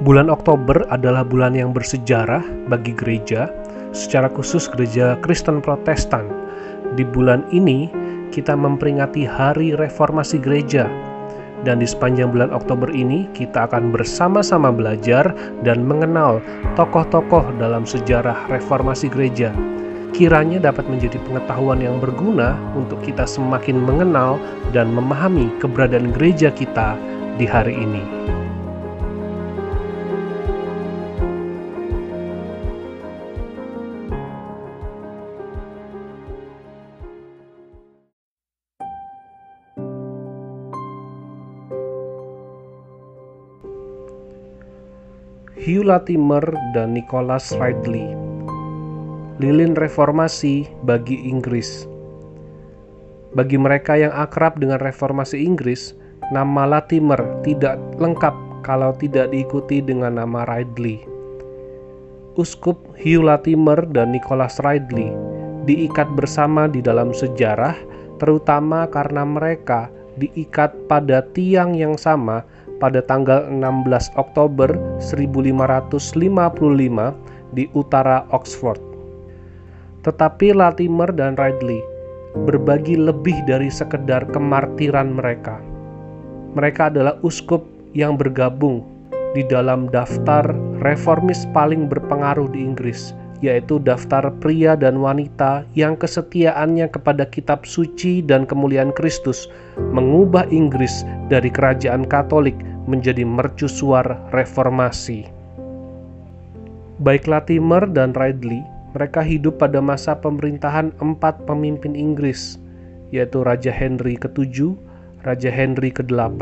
Bulan Oktober adalah bulan yang bersejarah bagi gereja, secara khusus gereja Kristen Protestan. Di bulan ini, kita memperingati Hari Reformasi Gereja, dan di sepanjang bulan Oktober ini kita akan bersama-sama belajar dan mengenal tokoh-tokoh dalam sejarah reformasi gereja. Kiranya dapat menjadi pengetahuan yang berguna untuk kita semakin mengenal dan memahami keberadaan gereja kita di hari ini. Hugh Latimer dan Nicholas Ridley. Lilin reformasi bagi Inggris. Bagi mereka yang akrab dengan reformasi Inggris, nama Latimer tidak lengkap kalau tidak diikuti dengan nama Ridley. Uskup Hugh Latimer dan Nicholas Ridley diikat bersama di dalam sejarah, terutama karena mereka diikat pada tiang yang sama pada tanggal 16 Oktober 1555 di utara Oxford. Tetapi Latimer dan Ridley berbagi lebih dari sekedar kemartiran mereka. Mereka adalah uskup yang bergabung di dalam daftar reformis paling berpengaruh di Inggris yaitu daftar pria dan wanita yang kesetiaannya kepada kitab suci dan kemuliaan Kristus mengubah Inggris dari kerajaan Katolik menjadi mercusuar reformasi. Baik Latimer dan Ridley, mereka hidup pada masa pemerintahan empat pemimpin Inggris, yaitu Raja Henry ke-7, Raja Henry ke-8,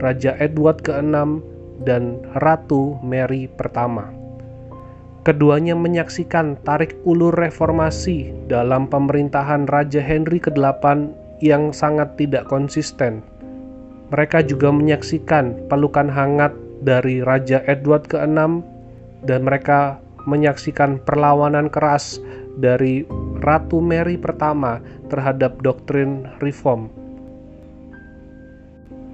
Raja Edward ke-6, dan Ratu Mary pertama. Keduanya menyaksikan tarik ulur reformasi dalam pemerintahan Raja Henry ke-8 yang sangat tidak konsisten. Mereka juga menyaksikan pelukan hangat dari Raja Edward ke-6 dan mereka menyaksikan perlawanan keras dari Ratu Mary pertama terhadap doktrin reform.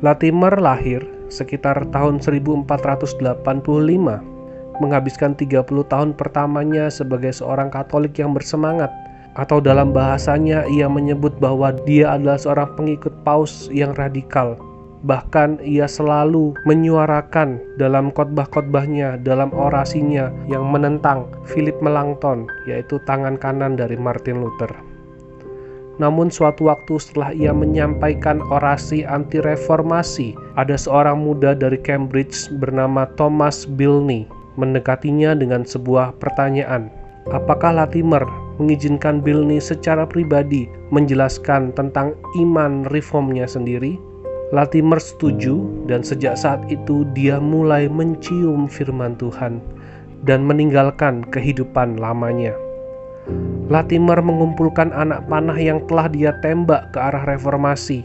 Latimer lahir sekitar tahun 1485 menghabiskan 30 tahun pertamanya sebagai seorang Katolik yang bersemangat atau dalam bahasanya ia menyebut bahwa dia adalah seorang pengikut paus yang radikal. Bahkan ia selalu menyuarakan dalam khotbah-khotbahnya, dalam orasinya yang menentang Philip Melanchthon, yaitu tangan kanan dari Martin Luther. Namun suatu waktu setelah ia menyampaikan orasi anti-reformasi, ada seorang muda dari Cambridge bernama Thomas Bilney mendekatinya dengan sebuah pertanyaan. Apakah Latimer mengizinkan Bilney secara pribadi menjelaskan tentang iman reformnya sendiri? Latimer setuju dan sejak saat itu dia mulai mencium firman Tuhan dan meninggalkan kehidupan lamanya. Latimer mengumpulkan anak panah yang telah dia tembak ke arah reformasi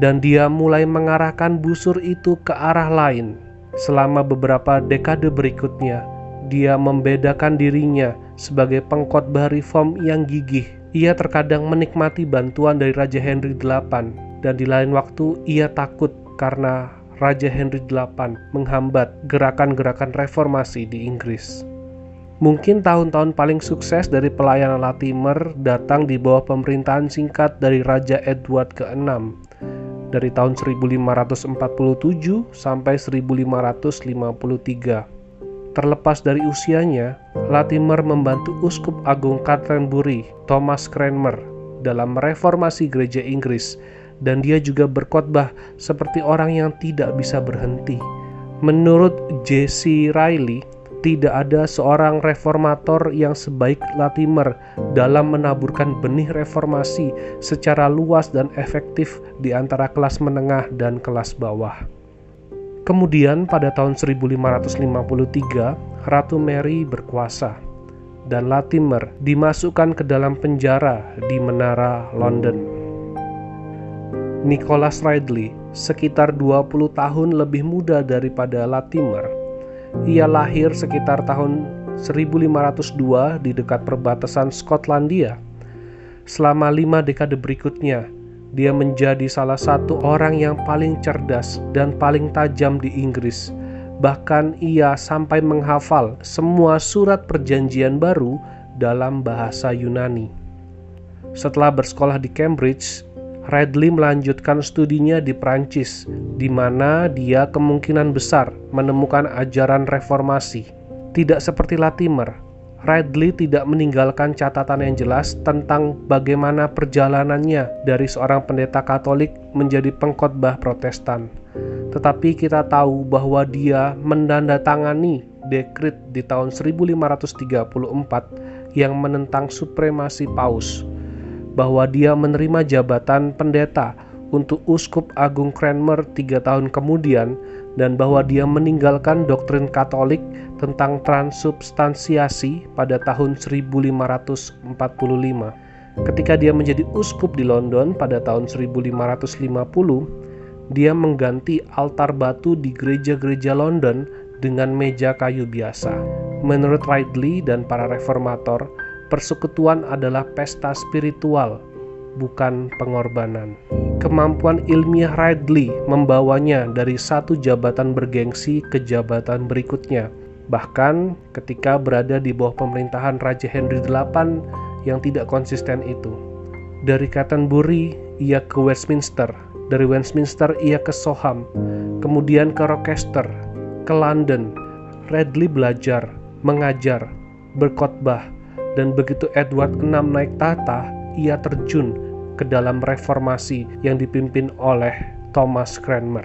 dan dia mulai mengarahkan busur itu ke arah lain Selama beberapa dekade berikutnya, dia membedakan dirinya sebagai pengkhotbah reform yang gigih. Ia terkadang menikmati bantuan dari Raja Henry VIII, dan di lain waktu ia takut karena Raja Henry VIII menghambat gerakan-gerakan reformasi di Inggris. Mungkin tahun-tahun paling sukses dari pelayanan Latimer datang di bawah pemerintahan singkat dari Raja Edward ke-6 dari tahun 1547 sampai 1553. Terlepas dari usianya, Latimer membantu Uskup Agung Canterbury, Thomas Cranmer, dalam reformasi gereja Inggris dan dia juga berkhotbah seperti orang yang tidak bisa berhenti. Menurut J.C. Riley, tidak ada seorang reformator yang sebaik Latimer dalam menaburkan benih reformasi secara luas dan efektif di antara kelas menengah dan kelas bawah. Kemudian pada tahun 1553, Ratu Mary berkuasa dan Latimer dimasukkan ke dalam penjara di menara London. Nicholas Ridley, sekitar 20 tahun lebih muda daripada Latimer, ia lahir sekitar tahun 1502 di dekat perbatasan Skotlandia. Selama lima dekade berikutnya, dia menjadi salah satu orang yang paling cerdas dan paling tajam di Inggris Bahkan ia sampai menghafal semua surat perjanjian baru dalam bahasa Yunani. Setelah bersekolah di Cambridge, Radley melanjutkan studinya di Prancis, di mana dia kemungkinan besar menemukan ajaran reformasi. Tidak seperti Latimer, Radley tidak meninggalkan catatan yang jelas tentang bagaimana perjalanannya dari seorang pendeta Katolik menjadi pengkhotbah Protestan. Tetapi kita tahu bahwa dia mendandatangani dekrit di tahun 1534 yang menentang supremasi paus, bahwa dia menerima jabatan pendeta untuk Uskup Agung Cranmer tiga tahun kemudian dan bahwa dia meninggalkan doktrin Katolik tentang transubstansiasi pada tahun 1545. Ketika dia menjadi uskup di London pada tahun 1550, dia mengganti altar batu di gereja-gereja London dengan meja kayu biasa. Menurut Ridley dan para reformator, persekutuan adalah pesta spiritual, bukan pengorbanan kemampuan ilmiah Ridley membawanya dari satu jabatan bergengsi ke jabatan berikutnya. Bahkan ketika berada di bawah pemerintahan Raja Henry VIII yang tidak konsisten itu. Dari Canterbury ia ke Westminster, dari Westminster ia ke Soham, kemudian ke Rochester, ke London. Radley belajar, mengajar, berkhotbah, dan begitu Edward VI naik tahta, ia terjun ke dalam reformasi yang dipimpin oleh Thomas Cranmer.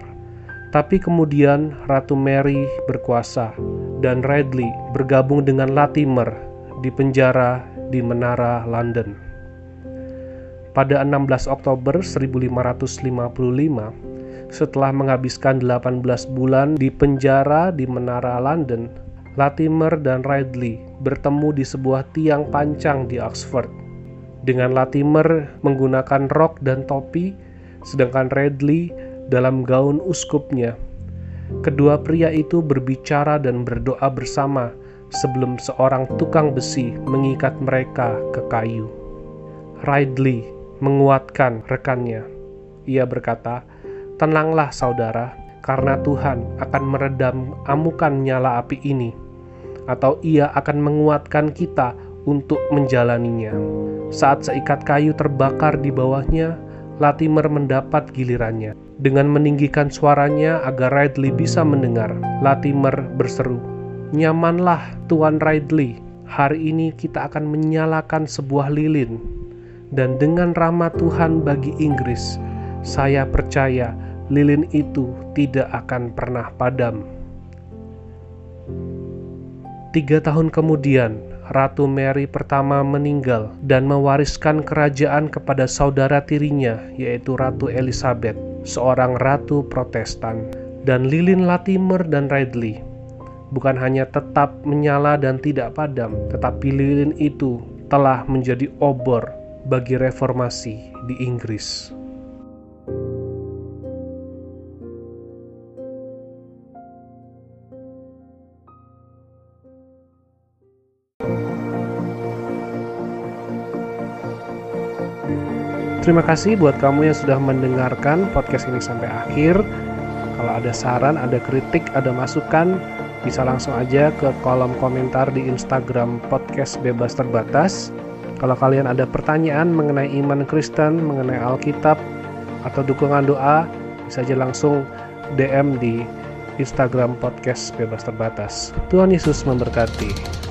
Tapi kemudian Ratu Mary berkuasa dan Radley bergabung dengan Latimer di penjara di Menara London. Pada 16 Oktober 1555, setelah menghabiskan 18 bulan di penjara di Menara London, Latimer dan Radley bertemu di sebuah tiang pancang di Oxford dengan Latimer menggunakan rok dan topi, sedangkan Redley dalam gaun uskupnya. Kedua pria itu berbicara dan berdoa bersama sebelum seorang tukang besi mengikat mereka ke kayu. Ridley menguatkan rekannya. Ia berkata, "Tenanglah, saudara, karena Tuhan akan meredam amukan nyala api ini, atau Ia akan menguatkan kita untuk menjalaninya. Saat seikat kayu terbakar di bawahnya, Latimer mendapat gilirannya. Dengan meninggikan suaranya agar Ridley bisa mendengar, Latimer berseru, Nyamanlah Tuan Ridley, hari ini kita akan menyalakan sebuah lilin. Dan dengan rahmat Tuhan bagi Inggris, saya percaya lilin itu tidak akan pernah padam. Tiga tahun kemudian, Ratu Mary pertama meninggal dan mewariskan kerajaan kepada saudara tirinya, yaitu Ratu Elizabeth, seorang ratu Protestan, dan lilin Latimer dan Ridley. Bukan hanya tetap menyala dan tidak padam, tetapi lilin itu telah menjadi obor bagi reformasi di Inggris. Terima kasih buat kamu yang sudah mendengarkan podcast ini sampai akhir. Kalau ada saran, ada kritik, ada masukan, bisa langsung aja ke kolom komentar di Instagram podcast bebas terbatas. Kalau kalian ada pertanyaan mengenai iman Kristen, mengenai Alkitab, atau dukungan doa, bisa aja langsung DM di Instagram podcast bebas terbatas. Tuhan Yesus memberkati.